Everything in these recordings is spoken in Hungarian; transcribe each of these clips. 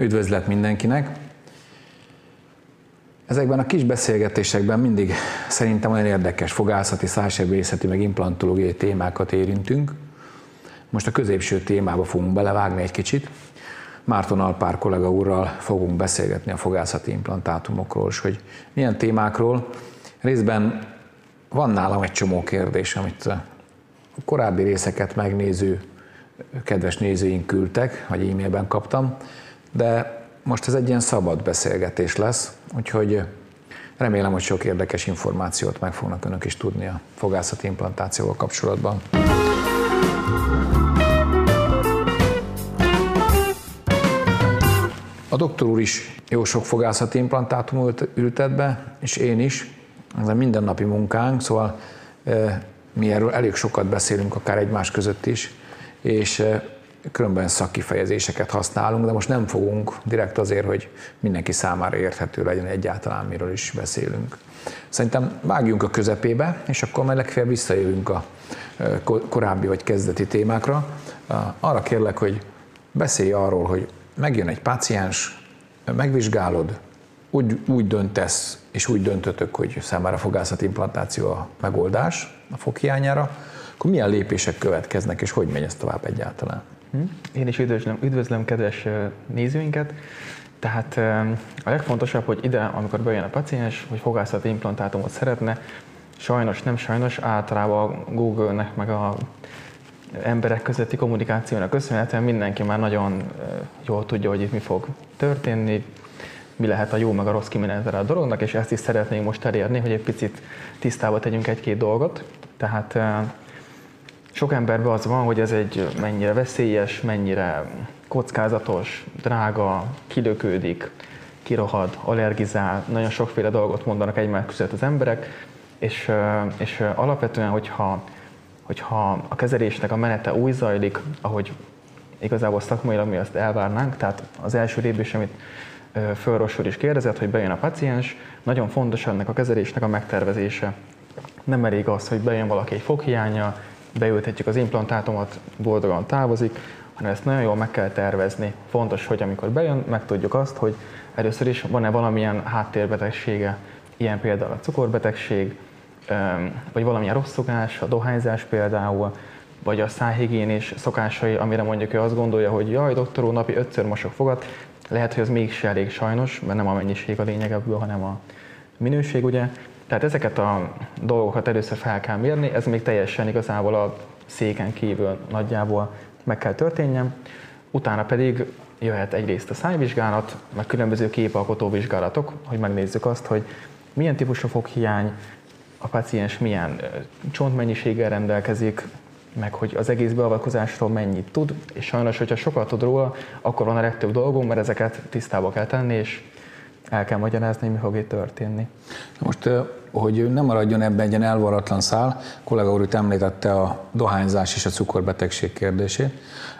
Üdvözlet mindenkinek! Ezekben a kis beszélgetésekben mindig szerintem olyan érdekes fogászati, szálsebészeti, meg implantológiai témákat érintünk. Most a középső témába fogunk belevágni egy kicsit. Márton Alpár kollega úrral fogunk beszélgetni a fogászati implantátumokról, és hogy milyen témákról. Részben van nálam egy csomó kérdés, amit a korábbi részeket megnéző kedves nézőink küldtek, vagy e-mailben kaptam, de most ez egy ilyen szabad beszélgetés lesz, úgyhogy remélem, hogy sok érdekes információt meg fognak önök is tudni a fogászati implantációval kapcsolatban. A doktor úr is jó sok fogászati implantátum ültet be, és én is. Ez a mindennapi munkánk, szóval mi erről elég sokat beszélünk, akár egymás között is, és különben szakkifejezéseket használunk, de most nem fogunk direkt azért, hogy mindenki számára érthető legyen egyáltalán, miről is beszélünk. Szerintem vágjunk a közepébe, és akkor majd legfeljebb visszajövünk a korábbi vagy kezdeti témákra. Arra kérlek, hogy beszélj arról, hogy megjön egy páciens, megvizsgálod, úgy, úgy döntesz, és úgy döntötök, hogy számára fogászati implantáció a megoldás a foghiányára, akkor milyen lépések következnek, és hogy megy ez tovább egyáltalán? Hm? Én is üdvözlöm, üdvözlöm kedves nézőinket. Tehát a legfontosabb, hogy ide, amikor bejön a paciens, hogy fogászati implantátumot szeretne, sajnos, nem sajnos, általában a Google-nek, meg a emberek közötti kommunikációnak köszönhetően mindenki már nagyon jól tudja, hogy itt mi fog történni, mi lehet a jó meg a rossz kimenetele a dolognak, és ezt is szeretnénk most elérni, hogy egy picit tisztába tegyünk egy-két dolgot. Tehát sok emberben az van, hogy ez egy mennyire veszélyes, mennyire kockázatos, drága, kilökődik, kirohad, allergizál, nagyon sokféle dolgot mondanak egymás között az emberek, és, és alapvetően, hogyha, hogyha a kezelésnek a menete úgy zajlik, ahogy igazából szakmailag mi azt elvárnánk, tehát az első lépés, amit Fölrosor is kérdezett, hogy bejön a paciens, nagyon fontos ennek a kezelésnek a megtervezése. Nem elég az, hogy bejön valaki egy foghiánya, beültetjük az implantátumot, boldogan távozik, hanem ezt nagyon jól meg kell tervezni. Fontos, hogy amikor bejön, megtudjuk azt, hogy először is van-e valamilyen háttérbetegsége, ilyen például a cukorbetegség, vagy valamilyen rosszogás, a dohányzás például, vagy a szájhigiénés szokásai, amire mondjuk ő azt gondolja, hogy jaj, doktor úr, napi ötször mosok fogat, lehet, hogy az mégse elég sajnos, mert nem a mennyiség a lényeg ebből, hanem a minőség, ugye. Tehát ezeket a dolgokat először fel kell mérni, ez még teljesen igazából a széken kívül nagyjából meg kell történjen. Utána pedig jöhet egyrészt a szájvizsgálat, meg különböző képalkotó vizsgálatok, hogy megnézzük azt, hogy milyen típusú foghiány, a paciens milyen csontmennyiséggel rendelkezik, meg hogy az egész beavatkozásról mennyit tud, és sajnos, hogyha sokat tud róla, akkor van a legtöbb dolgunk, mert ezeket tisztába kell tenni, és el kell magyarázni, mi fog itt történni. Most, hogy nem maradjon ebben egy ilyen elvaratlan szál, kollega úr itt említette a dohányzás és a cukorbetegség kérdését,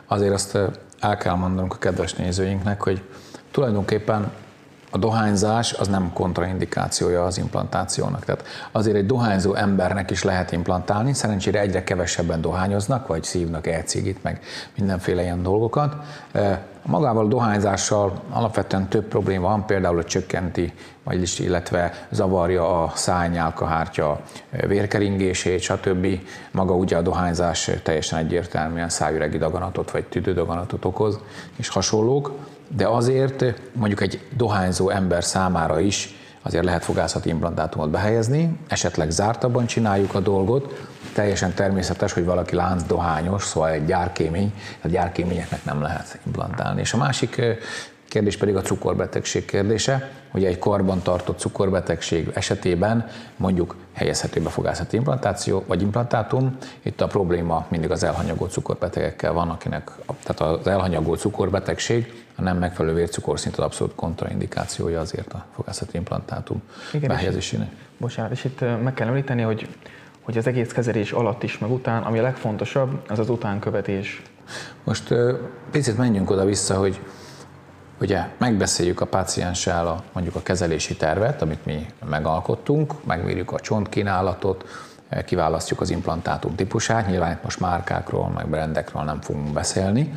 azért azt el kell mondanunk a kedves nézőinknek, hogy tulajdonképpen a dohányzás az nem kontraindikációja az implantációnak. Tehát azért egy dohányzó embernek is lehet implantálni, szerencsére egyre kevesebben dohányoznak, vagy szívnak e meg mindenféle ilyen dolgokat. Magával a dohányzással alapvetően több probléma van, például hogy csökkenti, vagyis illetve zavarja a szájnyálkahártya vérkeringését, stb. Maga ugye a dohányzás teljesen egyértelműen szájüregi daganatot vagy tüdődaganatot okoz, és hasonlók de azért mondjuk egy dohányzó ember számára is azért lehet fogászati implantátumot behelyezni, esetleg zártabban csináljuk a dolgot, teljesen természetes, hogy valaki lánc dohányos, szóval egy gyárkémény, a gyárkéményeknek nem lehet implantálni. És a másik kérdés pedig a cukorbetegség kérdése, hogy egy karban tartott cukorbetegség esetében mondjuk helyezhető befogászati implantáció vagy implantátum. Itt a probléma mindig az elhanyagolt cukorbetegekkel van, akinek tehát az elhanyagolt cukorbetegség a nem megfelelő vércukorszint az abszolút kontraindikációja azért a fogászati implantátum Igen, behelyezésének. Bocsánat, és itt meg kell említeni, hogy hogy az egész kezelés alatt is, meg után, ami a legfontosabb, az az utánkövetés. Most picit menjünk oda-vissza, hogy ugye megbeszéljük a pácienssel a, mondjuk a kezelési tervet, amit mi megalkottunk, megmérjük a csontkínálatot, kiválasztjuk az implantátum típusát, nyilván itt most márkákról, meg brendekről nem fogunk beszélni,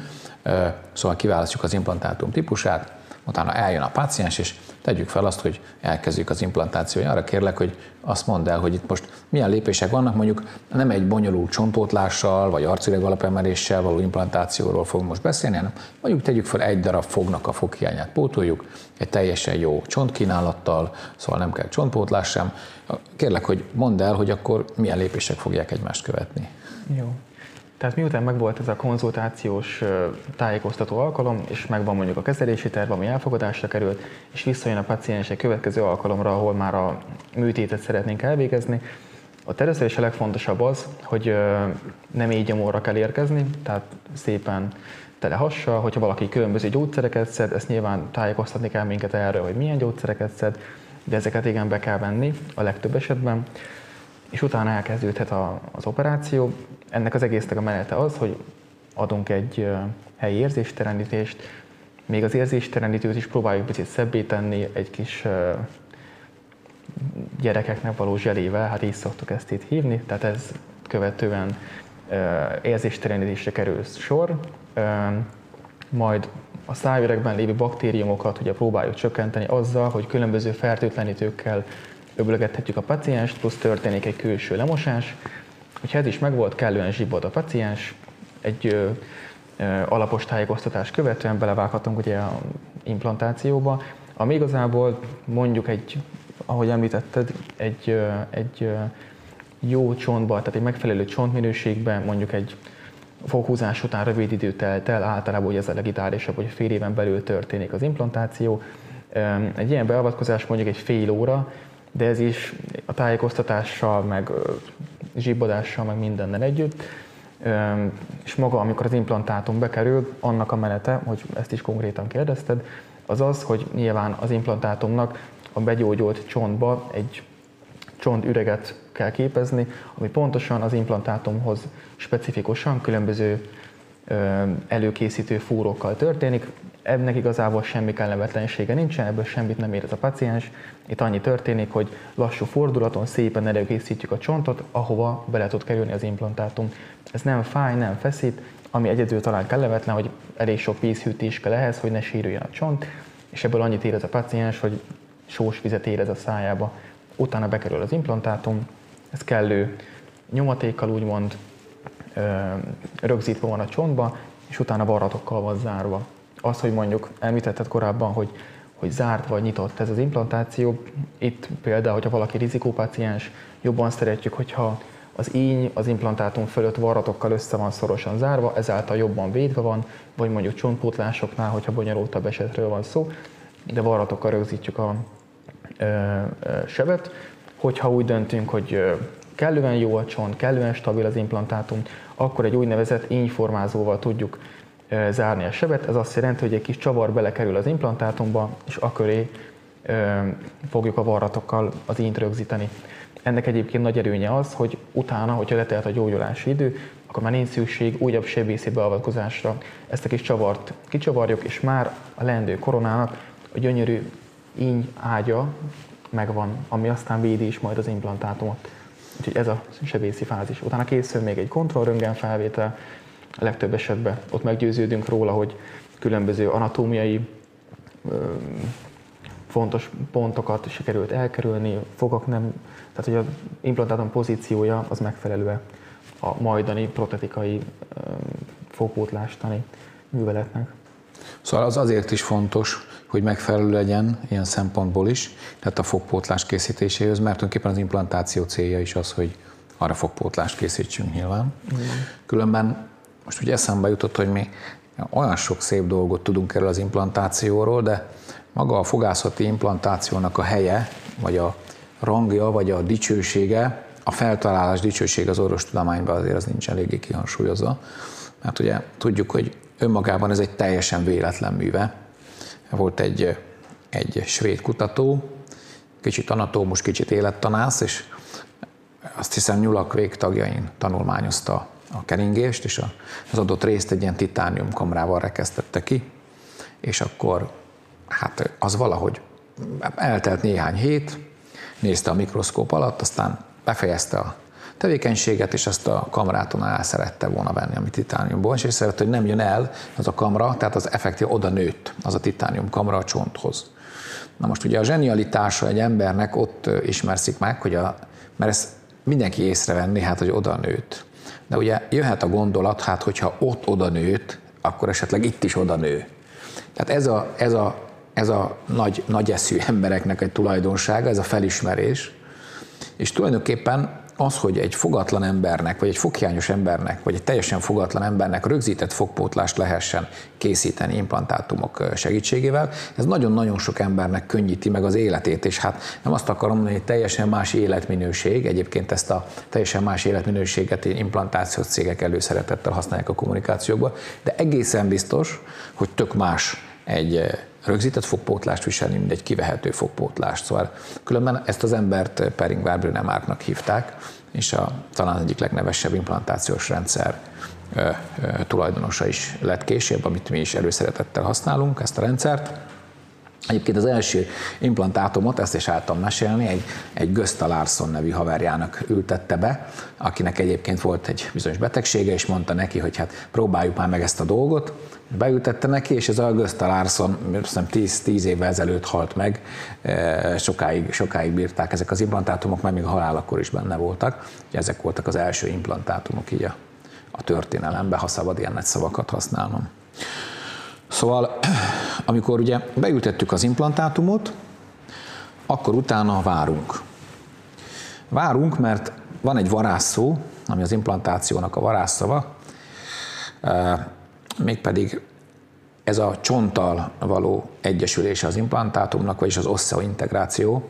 Szóval kiválasztjuk az implantátum típusát, utána eljön a páciens, és tegyük fel azt, hogy elkezdjük az implantációt. Arra kérlek, hogy azt mondd el, hogy itt most milyen lépések vannak, mondjuk nem egy bonyolult csontpótlással, vagy arcüreg alapemeléssel való implantációról fogunk most beszélni, hanem mondjuk tegyük fel egy darab fognak a foghiányát pótoljuk, egy teljesen jó csontkínálattal, szóval nem kell csontpótlás sem. Kérlek, hogy mondd el, hogy akkor milyen lépések fogják egymást követni. Jó. Tehát miután megvolt ez a konzultációs tájékoztató alkalom, és megvan mondjuk a kezelési terv, ami elfogadásra került, és visszajön a paciens egy következő alkalomra, ahol már a műtétet szeretnénk elvégezni, a először is a legfontosabb az, hogy nem így gyomorra kell érkezni, tehát szépen tele hassal, hogyha valaki különböző gyógyszereket szed, ezt nyilván tájékoztatni kell minket erről, hogy milyen gyógyszereket szed, de ezeket igen be kell venni a legtöbb esetben, és utána elkezdődhet a, az operáció. Ennek az egésznek a menete az, hogy adunk egy helyi érzéstelenítést, még az érzéstelenítőt is próbáljuk picit szebbé tenni, egy kis gyerekeknek való zselével, hát így szoktuk ezt itt hívni, tehát ez követően érzéstelenítésre kerül sor, majd a szájüregben lévő baktériumokat ugye próbáljuk csökkenteni azzal, hogy különböző fertőtlenítőkkel öblögethetjük a pacienst, plusz történik egy külső lemosás. Hogyha ez is megvolt, kellően zsibod a paciens, egy ö, ö, alapos tájékoztatás követően belevághatunk ugye a implantációba, ami igazából mondjuk egy, ahogy említetted, egy, ö, egy jó csontba, tehát egy megfelelő csontminőségben, mondjuk egy foghúzás után rövid idő telt el, általában ugye ez a legitálisabb, hogy fél éven belül történik az implantáció. Egy ilyen beavatkozás mondjuk egy fél óra, de ez is a tájékoztatással, meg zsibbadással, meg mindennel együtt. És maga, amikor az implantátum bekerül, annak a menete, hogy ezt is konkrétan kérdezted, az az, hogy nyilván az implantátumnak a begyógyult csontba egy csontüreget kell képezni, ami pontosan az implantátumhoz specifikusan különböző előkészítő fúrókkal történik. Ennek igazából semmi kellemetlensége nincsen, ebből semmit nem érez a paciens. Itt annyi történik, hogy lassú fordulaton szépen előkészítjük a csontot, ahova bele tud kerülni az implantátum. Ez nem fáj, nem feszít, ami egyedül talán kellemetlen, hogy elég sok vízhűtés kell ehhez, hogy ne sérüljön a csont, és ebből annyit érez a paciens, hogy sós vizet érez a szájába. Utána bekerül az implantátum, ez kellő nyomatékkal úgymond rögzítve van a csontba, és utána varratokkal van zárva. Az, hogy mondjuk említetted korábban, hogy, hogy zárt vagy nyitott ez az implantáció, itt például, hogyha valaki rizikópaciens, jobban szeretjük, hogyha az íny az implantátum fölött varratokkal össze van szorosan zárva, ezáltal jobban védve van, vagy mondjuk csontpótlásoknál, hogyha bonyolultabb esetről van szó, de varratokkal rögzítjük a ö, ö, sebet. Hogyha úgy döntünk, hogy kellően jó a csont, kellően stabil az implantátum, akkor egy úgynevezett ínyformázóval tudjuk zárni a sebet. Ez azt jelenti, hogy egy kis csavar belekerül az implantátumba, és akköré fogjuk a varratokkal az ínyt rögzíteni. Ennek egyébként nagy erőnye az, hogy utána, hogyha letelt a gyógyulási idő, akkor már nincs szükség újabb sebészi beavatkozásra. Ezt a kis csavart kicsavarjuk, és már a leendő koronának a gyönyörű íny ágya megvan, ami aztán védi is majd az implantátumot. Úgyhogy ez a sebészi fázis. Utána készül még egy kontrollröntgen felvétel, a legtöbb esetben ott meggyőződünk róla, hogy különböző anatómiai fontos pontokat sikerült elkerülni, fogak nem, tehát hogy az implantátum pozíciója az megfelelő a majdani protetikai fogpótlástani műveletnek. Szóval az azért is fontos, hogy megfelelő legyen ilyen szempontból is, tehát a fogpótlás készítéséhez, mert tulajdonképpen az implantáció célja is az, hogy arra fogpótlást készítsünk nyilván. Mm. Különben most ugye eszembe jutott, hogy mi olyan sok szép dolgot tudunk erről az implantációról, de maga a fogászati implantációnak a helye, vagy a rangja, vagy a dicsősége, a feltalálás dicsőség az orvostudományban azért az nincs eléggé kihangsúlyozva, mert ugye tudjuk, hogy önmagában ez egy teljesen véletlen műve. Volt egy, egy svéd kutató, kicsit anatómus, kicsit élettanász, és azt hiszem nyulak végtagjain tanulmányozta a keringést, és az adott részt egy ilyen titánium kamrával rekesztette ki, és akkor hát az valahogy eltelt néhány hét, nézte a mikroszkóp alatt, aztán befejezte a tevékenységet, és azt a kamráton el szerette volna venni, amit titániumból, és szerette, hogy nem jön el az a kamra, tehát az effektív oda nőtt az a titánium kamra a csonthoz. Na most ugye a zsenialitása egy embernek ott ismerszik meg, hogy a, mert ezt mindenki észrevenni, hát, hogy oda nőtt. De ugye jöhet a gondolat, hát hogyha ott oda nőtt, akkor esetleg itt is oda nő. Tehát ez a, ez a, ez a nagy, nagy eszű embereknek egy tulajdonsága, ez a felismerés, és tulajdonképpen az, hogy egy fogatlan embernek, vagy egy foghiányos embernek, vagy egy teljesen fogatlan embernek rögzített fogpótlást lehessen készíteni implantátumok segítségével, ez nagyon-nagyon sok embernek könnyíti meg az életét, és hát nem azt akarom mondani, hogy teljesen más életminőség, egyébként ezt a teljesen más életminőséget implantációs cégek előszeretettel használják a kommunikációkban, de egészen biztos, hogy tök más egy rögzített fogpótlást viselni, mint egy kivehető fogpótlást. Szóval különben ezt az embert Pering Werbrünemárknak hívták, és a, talán egyik legnevesebb implantációs rendszer ö, ö, tulajdonosa is lett később, amit mi is előszeretettel használunk, ezt a rendszert. Egyébként az első implantátumot, ezt is álltam mesélni, egy, egy Gösta Larson nevű haverjának ültette be, akinek egyébként volt egy bizonyos betegsége, és mondta neki, hogy hát próbáljuk már meg ezt a dolgot. Beültette neki, és ez a Gösta Larson, hiszem 10, 10 évvel ezelőtt halt meg, e, sokáig, sokáig bírták ezek az implantátumok, mert még a halálakor is benne voltak. Ezek voltak az első implantátumok így a, a történelemben, ha szabad ilyen nagy szavakat használnom. Szóval, amikor ugye beültettük az implantátumot, akkor utána várunk. Várunk, mert van egy varázsszó, ami az implantációnak a varázsszava, mégpedig ez a csonttal való egyesülése az implantátumnak, vagyis az osszeointegráció,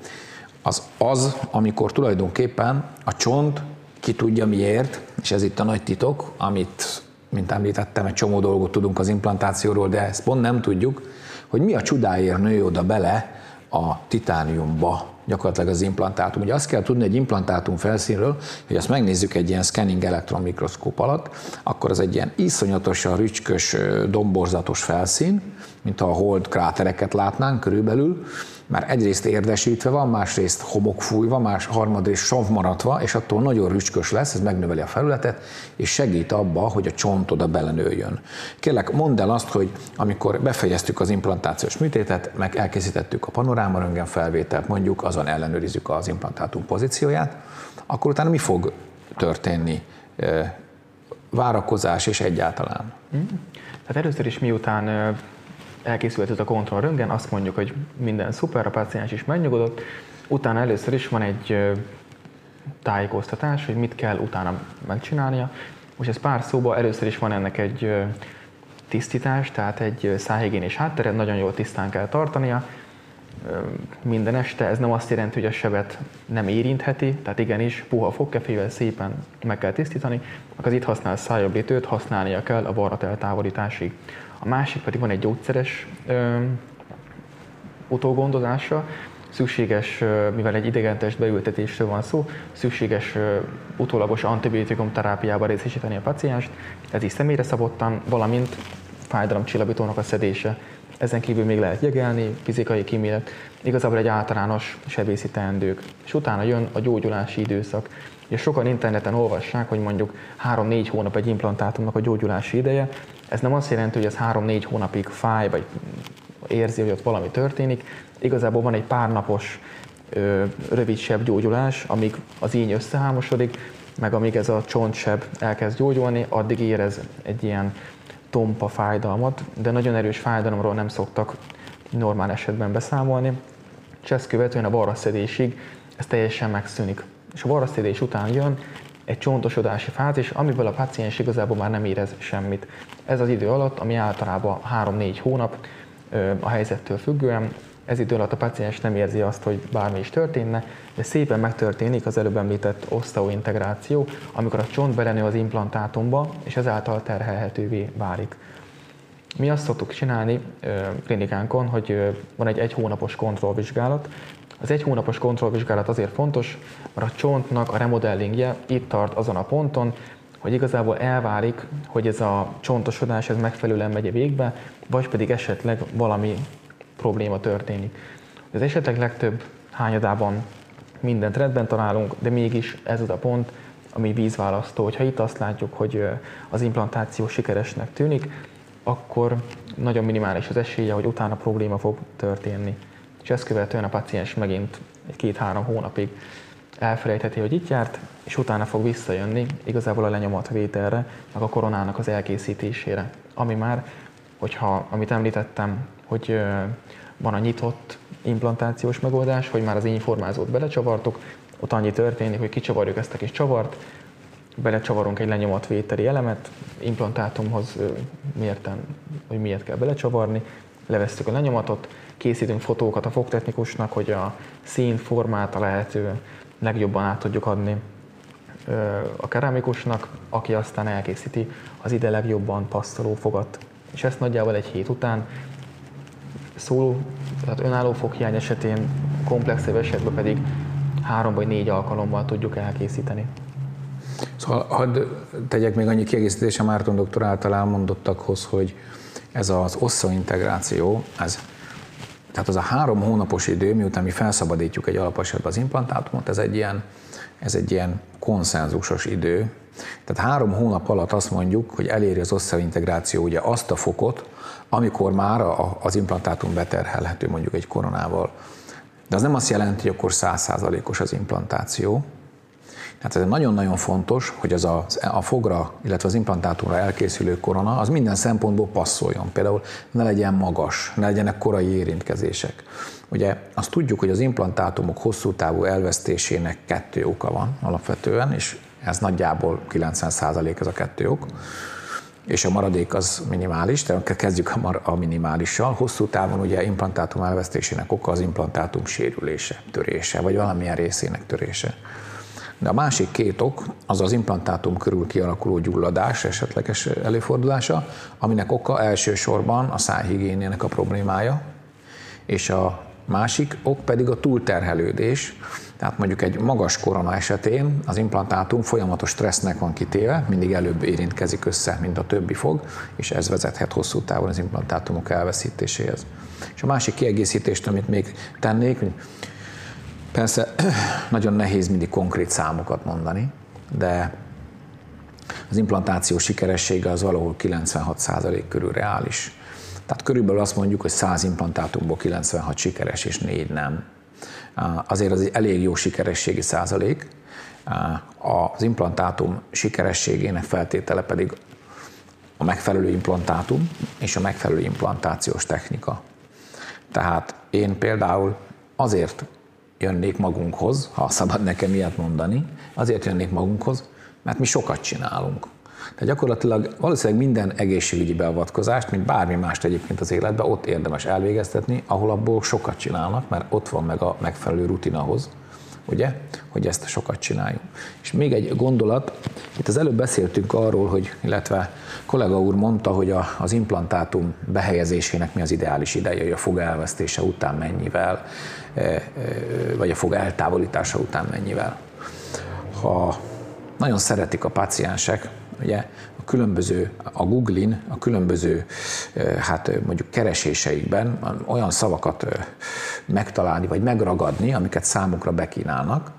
az az, amikor tulajdonképpen a csont ki tudja miért, és ez itt a nagy titok, amit mint említettem, egy csomó dolgot tudunk az implantációról, de ezt pont nem tudjuk, hogy mi a csodáért nő oda bele a titániumba gyakorlatilag az implantátum. Ugye azt kell tudni egy implantátum felszínről, hogy azt megnézzük egy ilyen scanning elektron mikroszkóp alatt, akkor az egy ilyen iszonyatosan rücskös, domborzatos felszín, mint a hold krátereket látnánk körülbelül, már egyrészt érdesítve van, másrészt homokfújva, más harmadrészt savmaratva, és attól nagyon rücskös lesz, ez megnöveli a felületet, és segít abba, hogy a csont oda belenőjön. Kérlek, mondd el azt, hogy amikor befejeztük az implantációs műtétet, meg elkészítettük a panoráma röntgen felvételt, mondjuk azon ellenőrizzük az implantátum pozícióját, akkor utána mi fog történni? Várakozás és egyáltalán. Mm. Tehát először is miután elkészült ez a kontrollröntgen, azt mondjuk, hogy minden szuper, a páciens is megnyugodott, utána először is van egy tájékoztatás, hogy mit kell utána megcsinálnia. Most ez pár szóba, először is van ennek egy tisztítás, tehát egy szájhigiénés háttere, nagyon jól tisztán kell tartania, minden este. Ez nem azt jelenti, hogy a sebet nem érintheti, tehát igenis puha fogkefével szépen meg kell tisztítani, az itt használ szájablítőt használnia kell a varrat eltávolításig. A másik pedig van egy gyógyszeres ö, utógondozása, szükséges, mivel egy idegentest beültetésről van szó, szükséges utólagos antibiotikum terápiába részesíteni a pacienst, ez is személyre szabottan, valamint fájdalomcsillapítónak a szedése. Ezen kívül még lehet jegelni, fizikai kímélet, igazából egy általános sebészi teendők. És utána jön a gyógyulási időszak. És sokan interneten olvassák, hogy mondjuk 3-4 hónap egy implantátumnak a gyógyulási ideje, ez nem azt jelenti, hogy ez három-négy hónapig fáj, vagy érzi, hogy ott valami történik. Igazából van egy pár napos rövidsebb gyógyulás, amíg az íny összehámosodik, meg amíg ez a csontseb elkezd gyógyulni, addig érez egy ilyen tompa fájdalmat, de nagyon erős fájdalomról nem szoktak normál esetben beszámolni. Ezt követően a varraszedésig ez teljesen megszűnik. És a varraszedés után jön egy csontosodási fázis, amiből a paciens igazából már nem érez semmit. Ez az idő alatt, ami általában 3-4 hónap a helyzettől függően, ez idő alatt a paciens nem érzi azt, hogy bármi is történne, de szépen megtörténik az előbb említett oszteointegráció, amikor a csont belenő az implantátumba, és ezáltal terhelhetővé válik. Mi azt szoktuk csinálni klinikánkon, hogy van egy egy hónapos kontrollvizsgálat, az egy hónapos kontrollvizsgálat azért fontos, mert a csontnak a remodellingje itt tart azon a ponton, hogy igazából elválik, hogy ez a csontosodás ez megfelelően megy végbe, vagy pedig esetleg valami probléma történik. Az esetek legtöbb hányadában mindent rendben találunk, de mégis ez az a pont, ami vízválasztó. Hogyha itt azt látjuk, hogy az implantáció sikeresnek tűnik, akkor nagyon minimális az esélye, hogy utána probléma fog történni. És ezt követően a paciens megint két-három hónapig elfelejtheti, hogy itt járt, és utána fog visszajönni igazából a lenyomatvételre, meg a koronának az elkészítésére, ami már, hogyha, amit említettem, hogy van a nyitott implantációs megoldás, hogy már az informázót belecsavartuk, ott annyi történik, hogy kicsavarjuk ezt a kis csavart, belecsavarunk egy lenyomatvételi elemet, implantátumhoz mérten, hogy miért kell belecsavarni, levesszük a lenyomatot, készítünk fotókat a fogtechnikusnak, hogy a szín, formát a lehető legjobban át tudjuk adni a keramikusnak, aki aztán elkészíti az ide legjobban passzoló fogat. És ezt nagyjából egy hét után szóló, tehát önálló foghiány esetén, komplexebb esetben pedig három vagy négy alkalommal tudjuk elkészíteni. Szóval hadd tegyek még annyi kiegészítés a Márton doktor által elmondottakhoz, hogy ez az osszaintegráció, ez tehát az a három hónapos idő, miután mi felszabadítjuk egy alapesetben az implantátumot, ez egy ilyen, ez egy ilyen konszenzusos idő. Tehát három hónap alatt azt mondjuk, hogy eléri az osszaintegráció ugye azt a fokot, amikor már az implantátum beterhelhető mondjuk egy koronával. De az nem azt jelenti, hogy akkor százszázalékos az implantáció, Hát ez nagyon-nagyon fontos, hogy az a, a fogra, illetve az implantátumra elkészülő korona, az minden szempontból passzoljon. Például ne legyen magas, ne legyenek korai érintkezések. Ugye azt tudjuk, hogy az implantátumok hosszú távú elvesztésének kettő oka van alapvetően, és ez nagyjából 90% ez a kettő ok és a maradék az minimális, tehát kezdjük a, mar- a minimálissal. Hosszú távon ugye implantátum elvesztésének oka az implantátum sérülése, törése, vagy valamilyen részének törése. De a másik két ok az az implantátum körül kialakuló gyulladás esetleges előfordulása, aminek oka elsősorban a szájhigiénének a problémája, és a másik ok pedig a túlterhelődés, tehát mondjuk egy magas korona esetén az implantátum folyamatos stressznek van kitéve, mindig előbb érintkezik össze, mint a többi fog, és ez vezethet hosszú távon az implantátumok elveszítéséhez. És a másik kiegészítést, amit még tennék, Persze nagyon nehéz mindig konkrét számokat mondani, de az implantáció sikeressége az valahol 96% körül reális. Tehát körülbelül azt mondjuk, hogy 100 implantátumból 96 sikeres és 4 nem. Azért az egy elég jó sikerességi százalék. Az implantátum sikerességének feltétele pedig a megfelelő implantátum és a megfelelő implantációs technika. Tehát én például azért jönnék magunkhoz, ha szabad nekem ilyet mondani, azért jönnék magunkhoz, mert mi sokat csinálunk. Tehát gyakorlatilag valószínűleg minden egészségügyi beavatkozást, mint bármi mást egyébként az életben, ott érdemes elvégeztetni, ahol abból sokat csinálnak, mert ott van meg a megfelelő rutin ahhoz, ugye, hogy ezt sokat csináljuk. És még egy gondolat, itt az előbb beszéltünk arról, hogy, illetve kollega úr mondta, hogy a, az implantátum behelyezésének mi az ideális ideje, hogy a fog elvesztése után mennyivel, vagy a fog eltávolítása után mennyivel. Ha nagyon szeretik a paciensek, ugye a különböző, a Google-in, a különböző hát mondjuk kereséseikben olyan szavakat megtalálni, vagy megragadni, amiket számukra bekínálnak.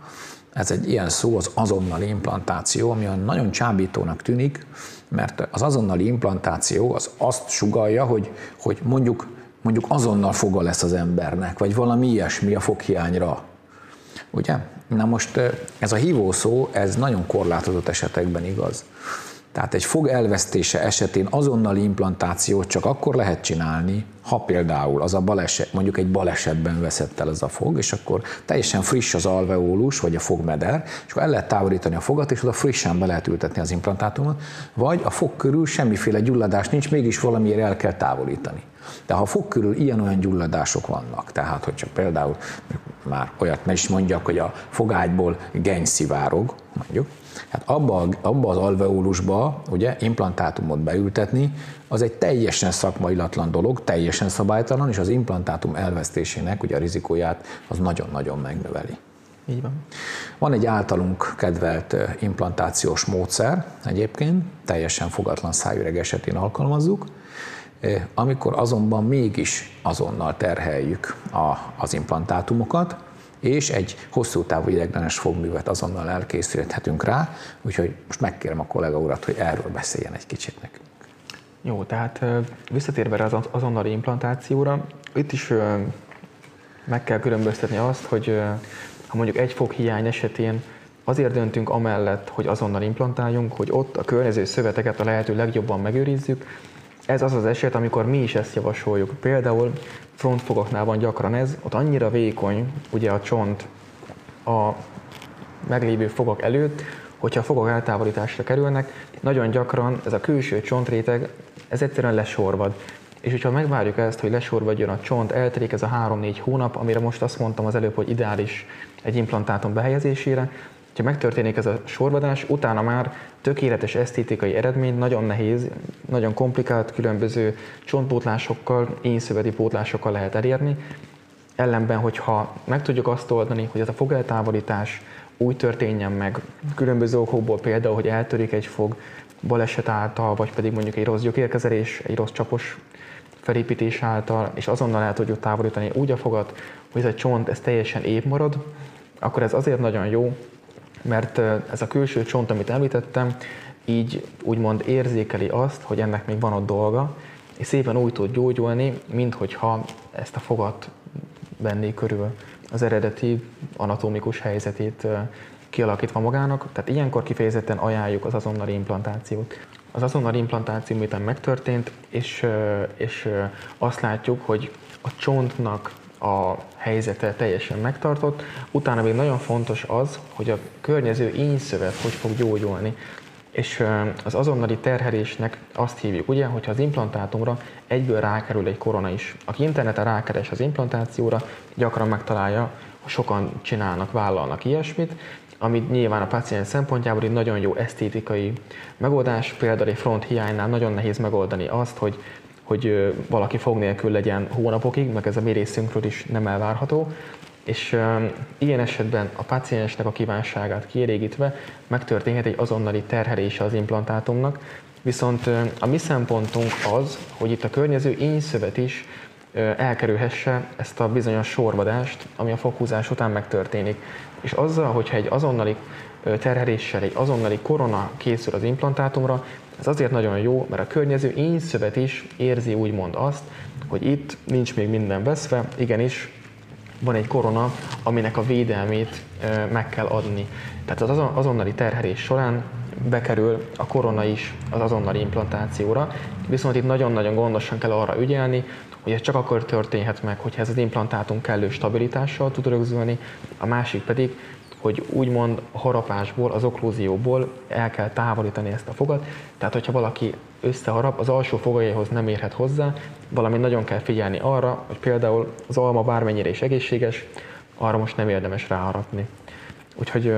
Ez egy ilyen szó, az azonnali implantáció, ami nagyon csábítónak tűnik, mert az azonnali implantáció az azt sugalja, hogy, hogy mondjuk, mondjuk azonnal foga lesz az embernek, vagy valami ilyesmi a foghiányra. Ugye? Na most ez a hívó szó, ez nagyon korlátozott esetekben igaz. Tehát egy fog elvesztése esetén azonnali implantációt csak akkor lehet csinálni, ha például az a baleset, mondjuk egy balesetben veszett el az a fog, és akkor teljesen friss az alveolus, vagy a fogmeder, és akkor el lehet távolítani a fogat, és oda frissen be lehet ültetni az implantátumot, vagy a fog körül semmiféle gyulladás nincs, mégis valamiért el kell távolítani. De ha a fog körül ilyen-olyan gyulladások vannak, tehát hogy csak például már olyat ne is mondjak, hogy a fogágyból geny szivárog, mondjuk, Hát abba, abba az alveolusba ugye implantátumot beültetni, az egy teljesen szakmailatlan dolog, teljesen szabálytalan, és az implantátum elvesztésének ugye a rizikóját az nagyon-nagyon megnöveli. Így van. Van egy általunk kedvelt implantációs módszer egyébként, teljesen fogatlan szájüreg esetén alkalmazzuk, amikor azonban mégis azonnal terheljük a, az implantátumokat, és egy hosszú távú ideglenes fogművet azonnal elkészíthetünk rá, úgyhogy most megkérem a kollega urat, hogy erről beszéljen egy kicsit nekünk. Jó, tehát visszatérve az azonnali implantációra, itt is meg kell különböztetni azt, hogy ha mondjuk egy fog hiány esetén azért döntünk amellett, hogy azonnal implantáljunk, hogy ott a környező szöveteket a lehető legjobban megőrizzük. Ez az az eset, amikor mi is ezt javasoljuk. Például frontfogoknál van gyakran ez, ott annyira vékony ugye a csont a meglévő fogak előtt, hogyha a fogak eltávolításra kerülnek, nagyon gyakran ez a külső csontréteg, ez egyszerűen lesorvad. És hogyha megvárjuk ezt, hogy lesorvadjon a csont, elterik ez a 3-4 hónap, amire most azt mondtam az előbb, hogy ideális egy implantátum behelyezésére, ha megtörténik ez a sorvadás, utána már tökéletes esztétikai eredmény nagyon nehéz, nagyon komplikált, különböző csontpótlásokkal, énszöveti pótlásokkal lehet elérni. Ellenben, hogyha meg tudjuk azt oldani, hogy ez a fogeltávolítás úgy történjen meg, különböző okokból például, hogy eltörik egy fog baleset által, vagy pedig mondjuk egy rossz gyökérkezelés, egy rossz csapos felépítés által, és azonnal el tudjuk távolítani úgy a fogat, hogy ez a csont ez teljesen épp marad, akkor ez azért nagyon jó, mert ez a külső csont, amit említettem, így úgymond érzékeli azt, hogy ennek még van ott dolga, és szépen úgy tud gyógyulni, mint hogyha ezt a fogat venné körül az eredeti anatomikus helyzetét kialakítva magának. Tehát ilyenkor kifejezetten ajánljuk az azonnali implantációt. Az azonnali implantáció miután megtörtént, és, és azt látjuk, hogy a csontnak a helyzete teljesen megtartott. Utána még nagyon fontos az, hogy a környező ényszövet hogy fog gyógyulni. És az azonnali terhelésnek azt hívjuk, ugye, hogyha az implantátumra egyből rákerül egy korona is. Aki interneten rákeres az implantációra, gyakran megtalálja, sokan csinálnak, vállalnak ilyesmit, ami nyilván a paciens szempontjából egy nagyon jó esztétikai megoldás, például egy front hiánynál nagyon nehéz megoldani azt, hogy hogy valaki fog nélkül legyen hónapokig, meg ez a mi részünkről is nem elvárható, és ilyen esetben a paciensnek a kívánságát kielégítve megtörténhet egy azonnali terhelése az implantátumnak, viszont a mi szempontunk az, hogy itt a környező ényszövet is elkerülhesse ezt a bizonyos sorvadást, ami a foghúzás után megtörténik. És azzal, hogyha egy azonnali terheléssel, egy azonnali korona készül az implantátumra, ez azért nagyon jó, mert a környező ényszövet is érzi úgymond azt, hogy itt nincs még minden veszve, igenis van egy korona, aminek a védelmét meg kell adni. Tehát az azonnali terhelés során bekerül a korona is az azonnali implantációra, viszont itt nagyon-nagyon gondosan kell arra ügyelni, hogy ez csak akkor történhet meg, hogyha ez az implantátum kellő stabilitással tud rögzülni, a másik pedig, hogy úgymond harapásból, az oklúzióból el kell távolítani ezt a fogat. Tehát, hogyha valaki összeharap, az alsó fogaihoz nem érhet hozzá, valami nagyon kell figyelni arra, hogy például az alma bármennyire is egészséges, arra most nem érdemes ráharapni. Úgyhogy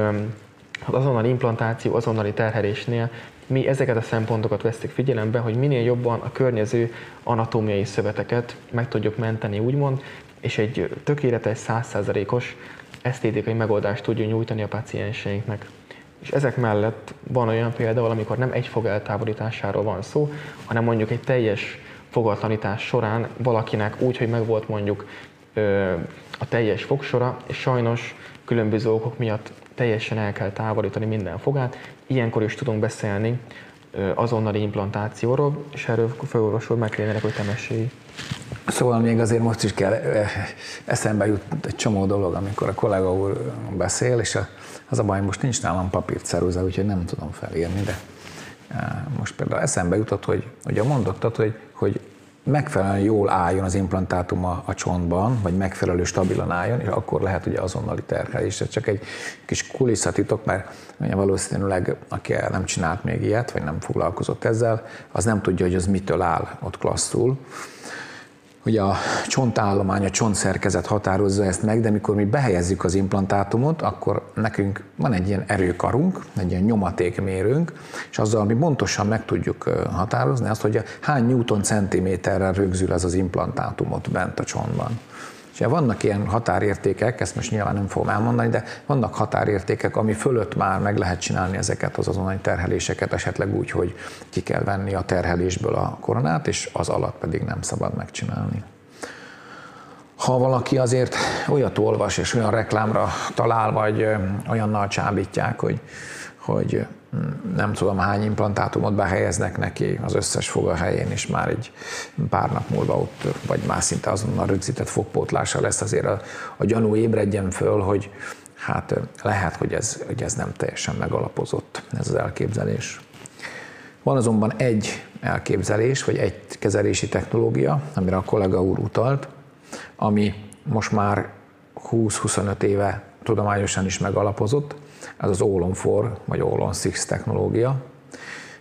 az azonnali implantáció, azonnali terhelésnél mi ezeket a szempontokat veszük figyelembe, hogy minél jobban a környező anatómiai szöveteket meg tudjuk menteni, úgymond, és egy tökéletes, százszázalékos esztétikai megoldást tudjon nyújtani a pacienseinknek. És ezek mellett van olyan például, amikor nem egy fog eltávolításáról van szó, hanem mondjuk egy teljes fogatlanítás során valakinek úgy, hogy megvolt mondjuk a teljes fogsora, és sajnos különböző okok miatt teljesen el kell távolítani minden fogát. Ilyenkor is tudunk beszélni azonnali implantációról, és erről főorvosról megkérdenek, hogy temesséi. Szóval még azért most is kell, eszembe jut egy csomó dolog, amikor a kollega úr beszél, és az a baj, most nincs nálam papírt ceruza, úgyhogy nem tudom felírni, de most például eszembe jutott, hogy ugye mondottad, hogy, hogy megfelelően jól álljon az implantátum a, a csontban, vagy megfelelő stabilan álljon, és akkor lehet ugye azonnali terhelés. Ez csak egy kis kulisszatitok, mert ugye valószínűleg aki nem csinált még ilyet, vagy nem foglalkozott ezzel, az nem tudja, hogy az mitől áll ott klasszul Ugye a csontállomány, a csontszerkezet határozza ezt meg, de mikor mi behelyezzük az implantátumot, akkor nekünk van egy ilyen erőkarunk, egy ilyen nyomatékmérőnk, és azzal mi pontosan meg tudjuk határozni azt, hogy hány newton centiméterrel rögzül ez az implantátumot bent a csontban. És vannak ilyen határértékek, ezt most nyilván nem fogom elmondani, de vannak határértékek, ami fölött már meg lehet csinálni ezeket az azonnali terheléseket, esetleg úgy, hogy ki kell venni a terhelésből a koronát, és az alatt pedig nem szabad megcsinálni. ha valaki azért olyat olvas és olyan reklámra talál, vagy olyannal csábítják, hogy, hogy nem tudom hány implantátumot behelyeznek neki az összes foga helyén, és már egy pár nap múlva ott, vagy már szinte azonnal rögzített fogpótlása lesz, azért a, a gyanú ébredjen föl, hogy hát lehet, hogy ez, hogy ez nem teljesen megalapozott, ez az elképzelés. Van azonban egy elképzelés, vagy egy kezelési technológia, amire a kollega úr utalt, ami most már 20-25 éve tudományosan is megalapozott, ez az All on 4 vagy All on 6 technológia.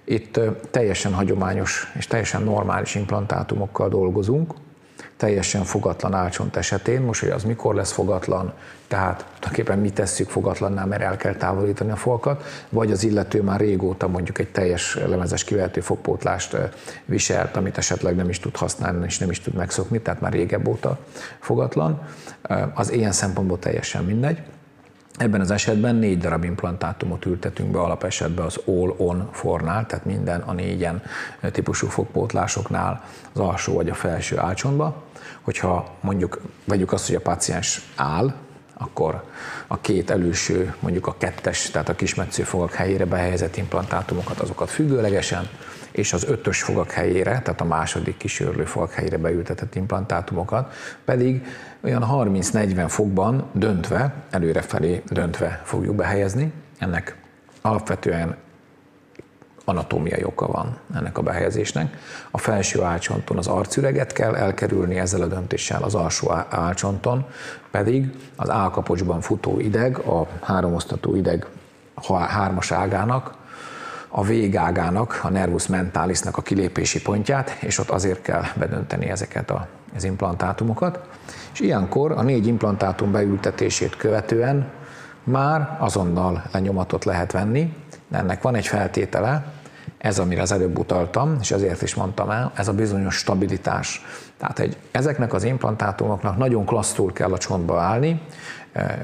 Itt teljesen hagyományos és teljesen normális implantátumokkal dolgozunk, teljesen fogatlan álcsont esetén. Most, hogy az mikor lesz fogatlan, tehát tulajdonképpen mi tesszük fogatlannál, mert el kell távolítani a folkat, vagy az illető már régóta mondjuk egy teljes lemezes kivehető fogpótlást viselt, amit esetleg nem is tud használni, és nem is tud megszokni, tehát már régebb óta fogatlan. Az ilyen szempontból teljesen mindegy. Ebben az esetben négy darab implantátumot ültetünk be alapesetben az all-on fornál, tehát minden a négyen típusú fogpótlásoknál az alsó vagy a felső álcsontba. Hogyha mondjuk vegyük azt, hogy a paciens áll, akkor a két előső, mondjuk a kettes, tehát a kismetsző fogak helyére behelyezett implantátumokat, azokat függőlegesen, és az ötös fogak helyére, tehát a második kísérlő fogak helyére beültetett implantátumokat, pedig olyan 30-40 fokban döntve, előrefelé döntve fogjuk behelyezni. Ennek alapvetően anatómiai oka van ennek a behelyezésnek. A felső álcsonton az arcüreget kell elkerülni ezzel a döntéssel, az alsó álcsonton pedig az álkapocsban futó ideg, a háromosztató ideg hármas ágának, a végágának, a nervus mentalisnak a kilépési pontját, és ott azért kell bedönteni ezeket a, az implantátumokat. És ilyenkor a négy implantátum beültetését követően már azonnal lenyomatot lehet venni, ennek van egy feltétele, ez, amire az előbb utaltam, és ezért is mondtam el, ez a bizonyos stabilitás. Tehát egy, ezeknek az implantátumoknak nagyon klasszul kell a csontba állni,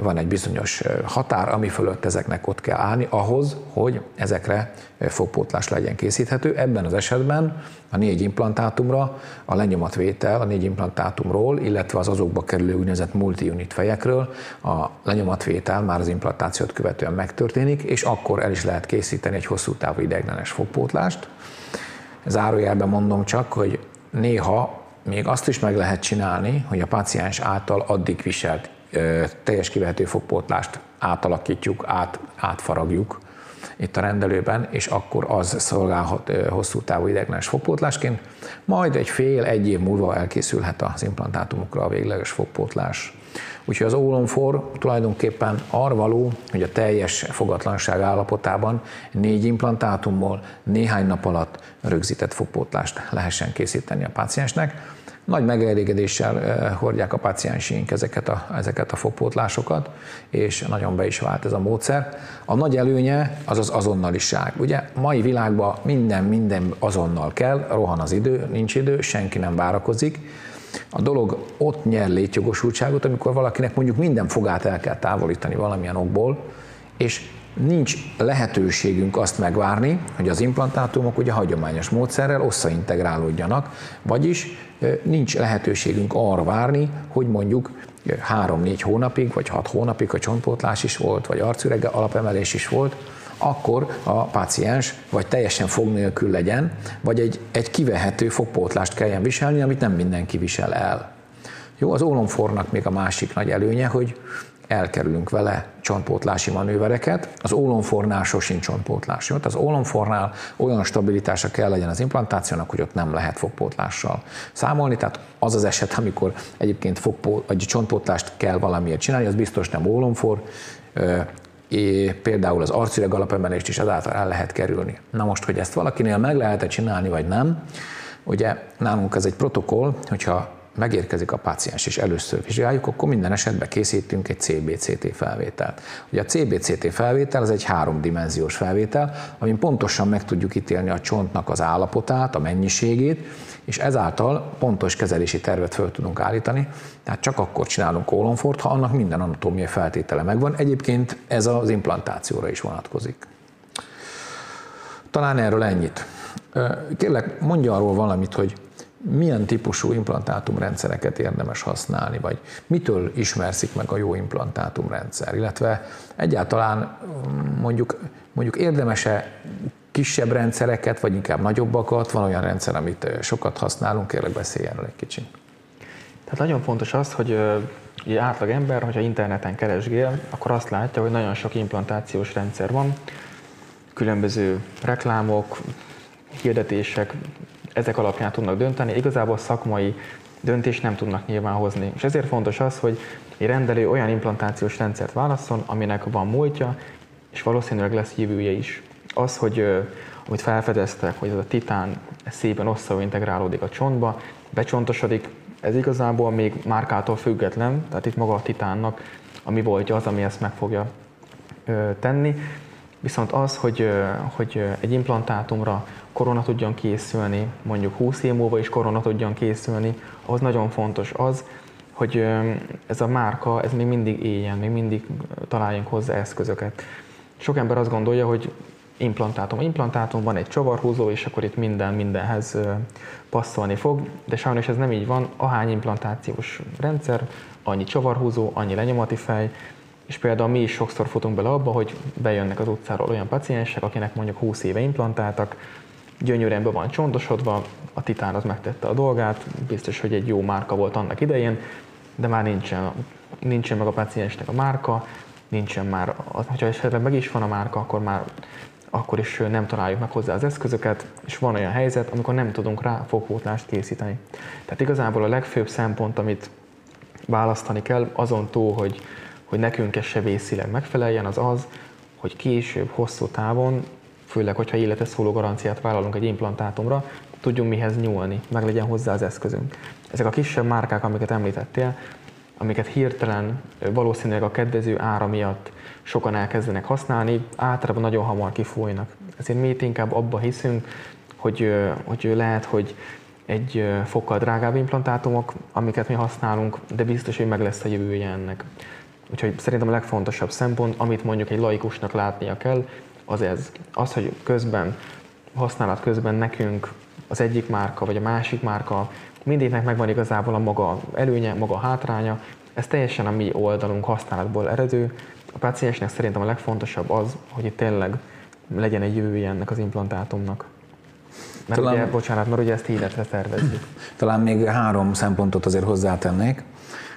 van egy bizonyos határ, ami fölött ezeknek ott kell állni ahhoz, hogy ezekre fogpótlás legyen készíthető. Ebben az esetben a négy implantátumra a lenyomatvétel a négy implantátumról, illetve az azokba kerülő úgynevezett multi-unit fejekről a lenyomatvétel már az implantációt követően megtörténik, és akkor el is lehet készíteni egy hosszú távú ideiglenes fogpótlást. Zárójelben mondom csak, hogy néha még azt is meg lehet csinálni, hogy a paciens által addig viselt teljes kivehető fogpótlást átalakítjuk, át, átfaragjuk itt a rendelőben, és akkor az szolgálhat hosszú távú ideiglenes fogpótlásként, majd egy fél, egy év múlva elkészülhet az implantátumokra a végleges fogpótlás. Úgyhogy az ólomfor tulajdonképpen arra való, hogy a teljes fogatlanság állapotában négy implantátumból néhány nap alatt rögzített fogpótlást lehessen készíteni a páciensnek nagy megelégedéssel eh, hordják a pacienseink ezeket a, ezeket a fogpótlásokat, és nagyon be is vált ez a módszer. A nagy előnye az az azonnaliság. Ugye mai világban minden, minden azonnal kell, rohan az idő, nincs idő, senki nem várakozik. A dolog ott nyer létjogosultságot, amikor valakinek mondjuk minden fogát el kell távolítani valamilyen okból, és nincs lehetőségünk azt megvárni, hogy az implantátumok ugye hagyományos módszerrel összaintegrálódjanak, vagyis nincs lehetőségünk arra várni, hogy mondjuk 3-4 hónapig, vagy 6 hónapig a csontpótlás is volt, vagy arcürege alapemelés is volt, akkor a páciens vagy teljesen fog nélkül legyen, vagy egy, egy kivehető fogpótlást kelljen viselni, amit nem mindenki visel el. Jó, az ólomfornak még a másik nagy előnye, hogy elkerülünk vele csontpótlási manővereket. Az ólomfornál sosincs csontpótlás. Jó? Az ólomfornál olyan stabilitása kell legyen az implantációnak, hogy ott nem lehet fogpótlással számolni. Tehát az az eset, amikor egyébként fogpó, vagy csontpótlást kell valamiért csinálni, az biztos nem ólomfor, és például az arcüreg alapemelést is ezáltal el lehet kerülni. Na most, hogy ezt valakinél meg lehet-e csinálni, vagy nem, ugye nálunk ez egy protokoll, hogyha megérkezik a páciens és először vizsgáljuk, akkor minden esetben készítünk egy CBCT felvételt. Ugye a CBCT felvétel az egy háromdimenziós felvétel, amin pontosan meg tudjuk ítélni a csontnak az állapotát, a mennyiségét, és ezáltal pontos kezelési tervet föl tudunk állítani. Tehát csak akkor csinálunk kólonfort, ha annak minden anatómiai feltétele megvan. Egyébként ez az implantációra is vonatkozik. Talán erről ennyit. Kérlek, mondja arról valamit, hogy milyen típusú implantátumrendszereket érdemes használni, vagy mitől ismerszik meg a jó implantátumrendszer, illetve egyáltalán mondjuk, mondjuk érdemese kisebb rendszereket, vagy inkább nagyobbakat, van olyan rendszer, amit sokat használunk, kérlek beszélj erről egy kicsit. Tehát nagyon fontos az, hogy egy átlag ember, hogyha interneten keresgél, akkor azt látja, hogy nagyon sok implantációs rendszer van, különböző reklámok, hirdetések, ezek alapján tudnak dönteni, igazából szakmai döntést nem tudnak nyilván hozni. És ezért fontos az, hogy egy rendelő olyan implantációs rendszert válaszol, aminek van múltja, és valószínűleg lesz jövője is. Az, hogy amit felfedeztek, hogy ez a titán szépen integrálódik a csontba, becsontosodik, ez igazából még márkától független, tehát itt maga a titánnak, ami voltja az, ami ezt meg fogja tenni. Viszont az, hogy, hogy egy implantátumra korona tudjon készülni, mondjuk 20 év múlva is korona tudjon készülni, ahhoz nagyon fontos az, hogy ez a márka, ez még mindig éljen, még mindig találjunk hozzá eszközöket. Sok ember azt gondolja, hogy implantátum. Implantátum van egy csavarhúzó, és akkor itt minden mindenhez passzolni fog, de sajnos ez nem így van. Ahány implantációs rendszer, annyi csavarhúzó, annyi lenyomati fej, és például mi is sokszor futunk bele abba, hogy bejönnek az utcáról olyan paciensek, akinek mondjuk 20 éve implantáltak, gyönyörűen be van csontosodva, a titán az megtette a dolgát, biztos, hogy egy jó márka volt annak idején, de már nincsen, nincsen meg a paciensnek a márka, nincsen már, hogyha esetleg meg is van a márka, akkor már akkor is nem találjuk meg hozzá az eszközöket, és van olyan helyzet, amikor nem tudunk rá fogpótlást készíteni. Tehát igazából a legfőbb szempont, amit választani kell, azon túl, hogy, hogy nekünk ez sebészileg megfeleljen, az az, hogy később, hosszú távon, főleg, hogyha életes szóló garanciát vállalunk egy implantátumra, tudjunk mihez nyúlni, meg legyen hozzá az eszközünk. Ezek a kisebb márkák, amiket említettél, amiket hirtelen valószínűleg a kedvező ára miatt sokan elkezdenek használni, általában nagyon hamar kifújnak. Ezért mi itt inkább abba hiszünk, hogy, hogy lehet, hogy egy fokkal drágább implantátumok, amiket mi használunk, de biztos, hogy meg lesz a jövője ennek. Úgyhogy szerintem a legfontosabb szempont, amit mondjuk egy laikusnak látnia kell, az ez. Az, hogy közben, használat közben nekünk az egyik márka vagy a másik márka, mindegyiknek megvan igazából a maga előnye, maga hátránya, ez teljesen a mi oldalunk használatból eredő, a páciensnek szerintem a legfontosabb az, hogy itt tényleg legyen egy jövője ennek az implantátumnak. Mert talán, ugye, bocsánat, mert ugye ezt életre tervezzük. Talán még három szempontot azért hozzátennék.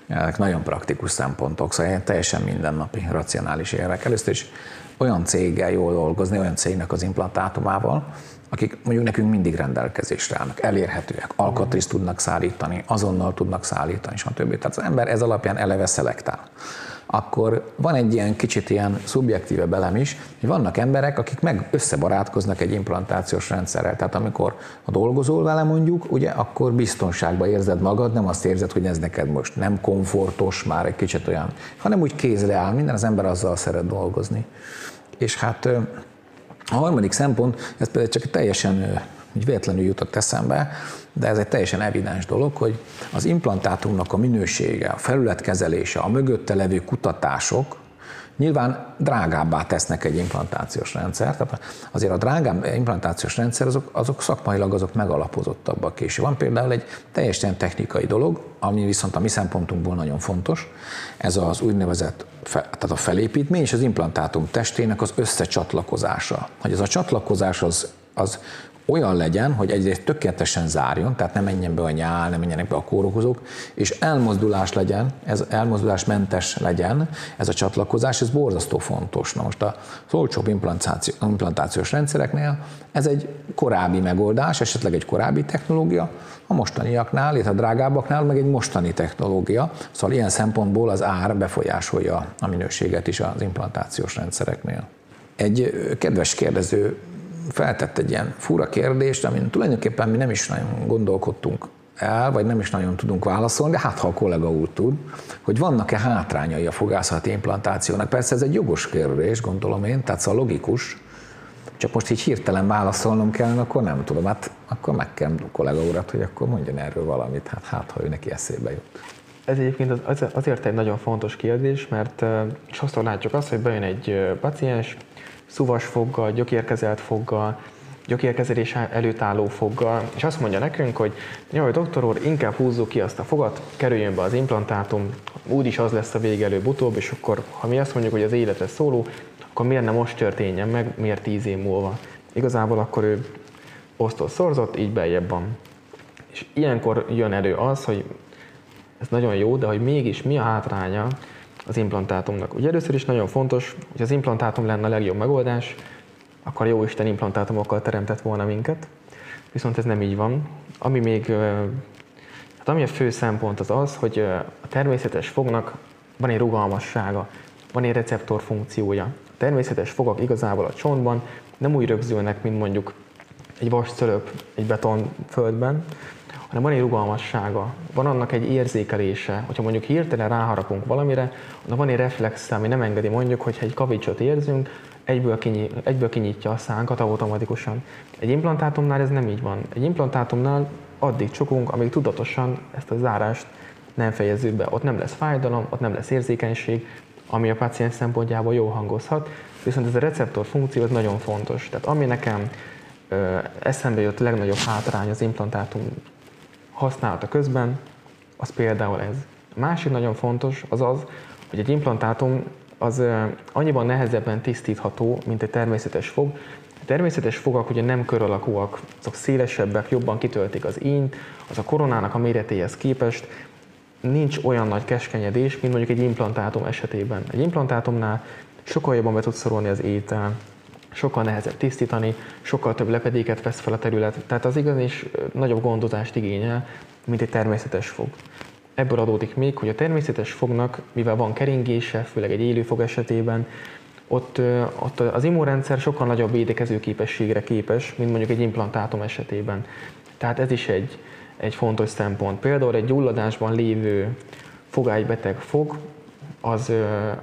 Ezek nagyon praktikus szempontok, szóval teljesen mindennapi, racionális érvek. Először is olyan céggel jól dolgozni, olyan cégnek az implantátumával, akik mondjuk nekünk mindig rendelkezésre állnak, elérhetőek, alkatrészt tudnak szállítani, azonnal tudnak szállítani, stb. Tehát az ember ez alapján eleve szelektál akkor van egy ilyen kicsit ilyen szubjektíve belem is, hogy vannak emberek, akik meg összebarátkoznak egy implantációs rendszerrel. Tehát amikor a dolgozol vele mondjuk, ugye, akkor biztonságban érzed magad, nem azt érzed, hogy ez neked most nem komfortos, már egy kicsit olyan, hanem úgy kézre áll, minden az ember azzal szeret dolgozni. És hát a harmadik szempont, ez például csak teljesen úgy véletlenül jutott eszembe, de ez egy teljesen evidens dolog, hogy az implantátumnak a minősége, a felületkezelése, a mögötte levő kutatások nyilván drágábbá tesznek egy implantációs rendszert. Tehát azért a drágább implantációs rendszer azok, azok szakmailag azok megalapozottabbak és van például egy teljesen technikai dolog, ami viszont a mi szempontunkból nagyon fontos, ez az úgynevezett tehát a felépítmény és az implantátum testének az összecsatlakozása. Hogy ez a csatlakozás az, az olyan legyen, hogy egyrészt tökéletesen zárjon, tehát ne menjen be a nyál, ne menjenek be a kórokozók, és elmozdulás legyen, ez elmozdulásmentes legyen ez a csatlakozás, ez borzasztó fontos. Na most a olcsóbb implantáció, implantációs rendszereknél ez egy korábbi megoldás, esetleg egy korábbi technológia, a mostaniaknál, illetve a drágábbaknál meg egy mostani technológia, szóval ilyen szempontból az ár befolyásolja a minőséget is az implantációs rendszereknél. Egy kedves kérdező feltett egy ilyen fura kérdést, amin tulajdonképpen mi nem is nagyon gondolkodtunk el, vagy nem is nagyon tudunk válaszolni, de hát ha a kollega úr tud, hogy vannak-e hátrányai a fogászati implantációnak. Persze ez egy jogos kérdés, gondolom én, tehát szóval logikus, csak most így hirtelen válaszolnom kell, akkor nem tudom, hát akkor meg kell a kollega urat, hogy akkor mondjon erről valamit, hát, hát ha ő neki eszébe jut. Ez egyébként az, azért egy nagyon fontos kérdés, mert sokszor látjuk azt, hogy bejön egy paciens, szuvas foggal, gyökérkezelt foggal, gyökérkezelés előtt álló foggal, és azt mondja nekünk, hogy jó, doktor úr, inkább húzzuk ki azt a fogat, kerüljön be az implantátum, úgyis az lesz a vége előbb-utóbb, és akkor, ha mi azt mondjuk, hogy az életre szóló, akkor miért nem most történjen meg, miért tíz év múlva? Igazából akkor ő osztott szorzott, így beljebb van. És ilyenkor jön elő az, hogy ez nagyon jó, de hogy mégis mi a hátránya az implantátumnak. Ugye először is nagyon fontos, hogy az implantátum lenne a legjobb megoldás, akkor jó Isten implantátumokkal teremtett volna minket, viszont ez nem így van. Ami még, hát ami a fő szempont az az, hogy a természetes fognak van egy rugalmassága, van egy receptor funkciója. A természetes fogak igazából a csontban nem úgy rögzülnek, mint mondjuk egy vas cölöp egy beton földben, hanem van egy rugalmassága, van annak egy érzékelése, hogyha mondjuk hirtelen ráharapunk valamire, annak van egy reflex, ami nem engedi mondjuk, hogyha egy kavicsot érzünk, egyből, kinyit, egyből kinyitja a szánkat automatikusan. Egy implantátumnál ez nem így van. Egy implantátumnál addig csukunk, amíg tudatosan ezt a zárást nem fejezzük be. Ott nem lesz fájdalom, ott nem lesz érzékenység, ami a paciens szempontjából jó hangozhat, viszont ez a receptor funkció az nagyon fontos. Tehát ami nekem ö, eszembe jött legnagyobb hátrány az implantátum használata közben, az például ez. A másik nagyon fontos az az, hogy egy implantátum az annyiban nehezebben tisztítható, mint egy természetes fog. A természetes fogak ugye nem kör alakúak, azok szélesebbek, jobban kitöltik az ínyt, az a koronának a méretéhez képest nincs olyan nagy keskenyedés, mint mondjuk egy implantátum esetében. Egy implantátumnál sokkal jobban be tud szorolni az étel, sokkal nehezebb tisztítani, sokkal több lepedéket vesz fel a terület, tehát az igaz is nagyobb gondozást igényel, mint egy természetes fog. Ebből adódik még, hogy a természetes fognak, mivel van keringése, főleg egy élő fog esetében, ott, ott az immunrendszer sokkal nagyobb védekező képességre képes, mint mondjuk egy implantátum esetében. Tehát ez is egy, egy fontos szempont. Például egy gyulladásban lévő fogágybeteg fog, az,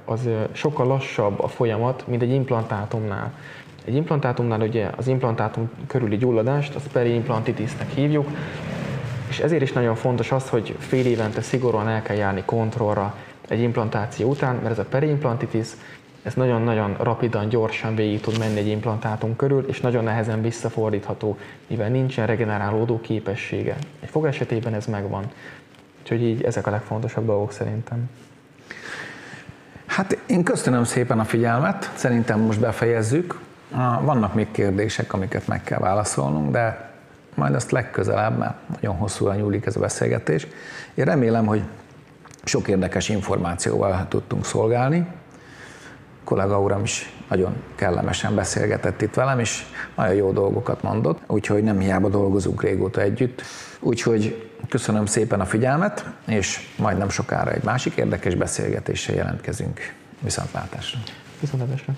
az sokkal lassabb a folyamat, mint egy implantátumnál. Egy implantátumnál ugye az implantátum körüli gyulladást, az periimplantitisnek hívjuk, és ezért is nagyon fontos az, hogy fél évente szigorúan el kell járni kontrollra egy implantáció után, mert ez a periimplantitis, ez nagyon-nagyon rapidan, gyorsan végig tud menni egy implantátum körül, és nagyon nehezen visszafordítható, mivel nincsen regenerálódó képessége. Egy fog esetében ez megvan. Úgyhogy így ezek a legfontosabb dolgok szerintem. Hát én köszönöm szépen a figyelmet, szerintem most befejezzük. Vannak még kérdések, amiket meg kell válaszolnunk, de majd azt legközelebb, mert nagyon hosszúra nyúlik ez a beszélgetés. Én remélem, hogy sok érdekes információval tudtunk szolgálni. A kollega uram is nagyon kellemesen beszélgetett itt velem, és nagyon jó dolgokat mondott, úgyhogy nem hiába dolgozunk régóta együtt. Úgyhogy köszönöm szépen a figyelmet, és majd nem sokára egy másik érdekes beszélgetéssel jelentkezünk. Viszontlátásra! Viszontlátásra!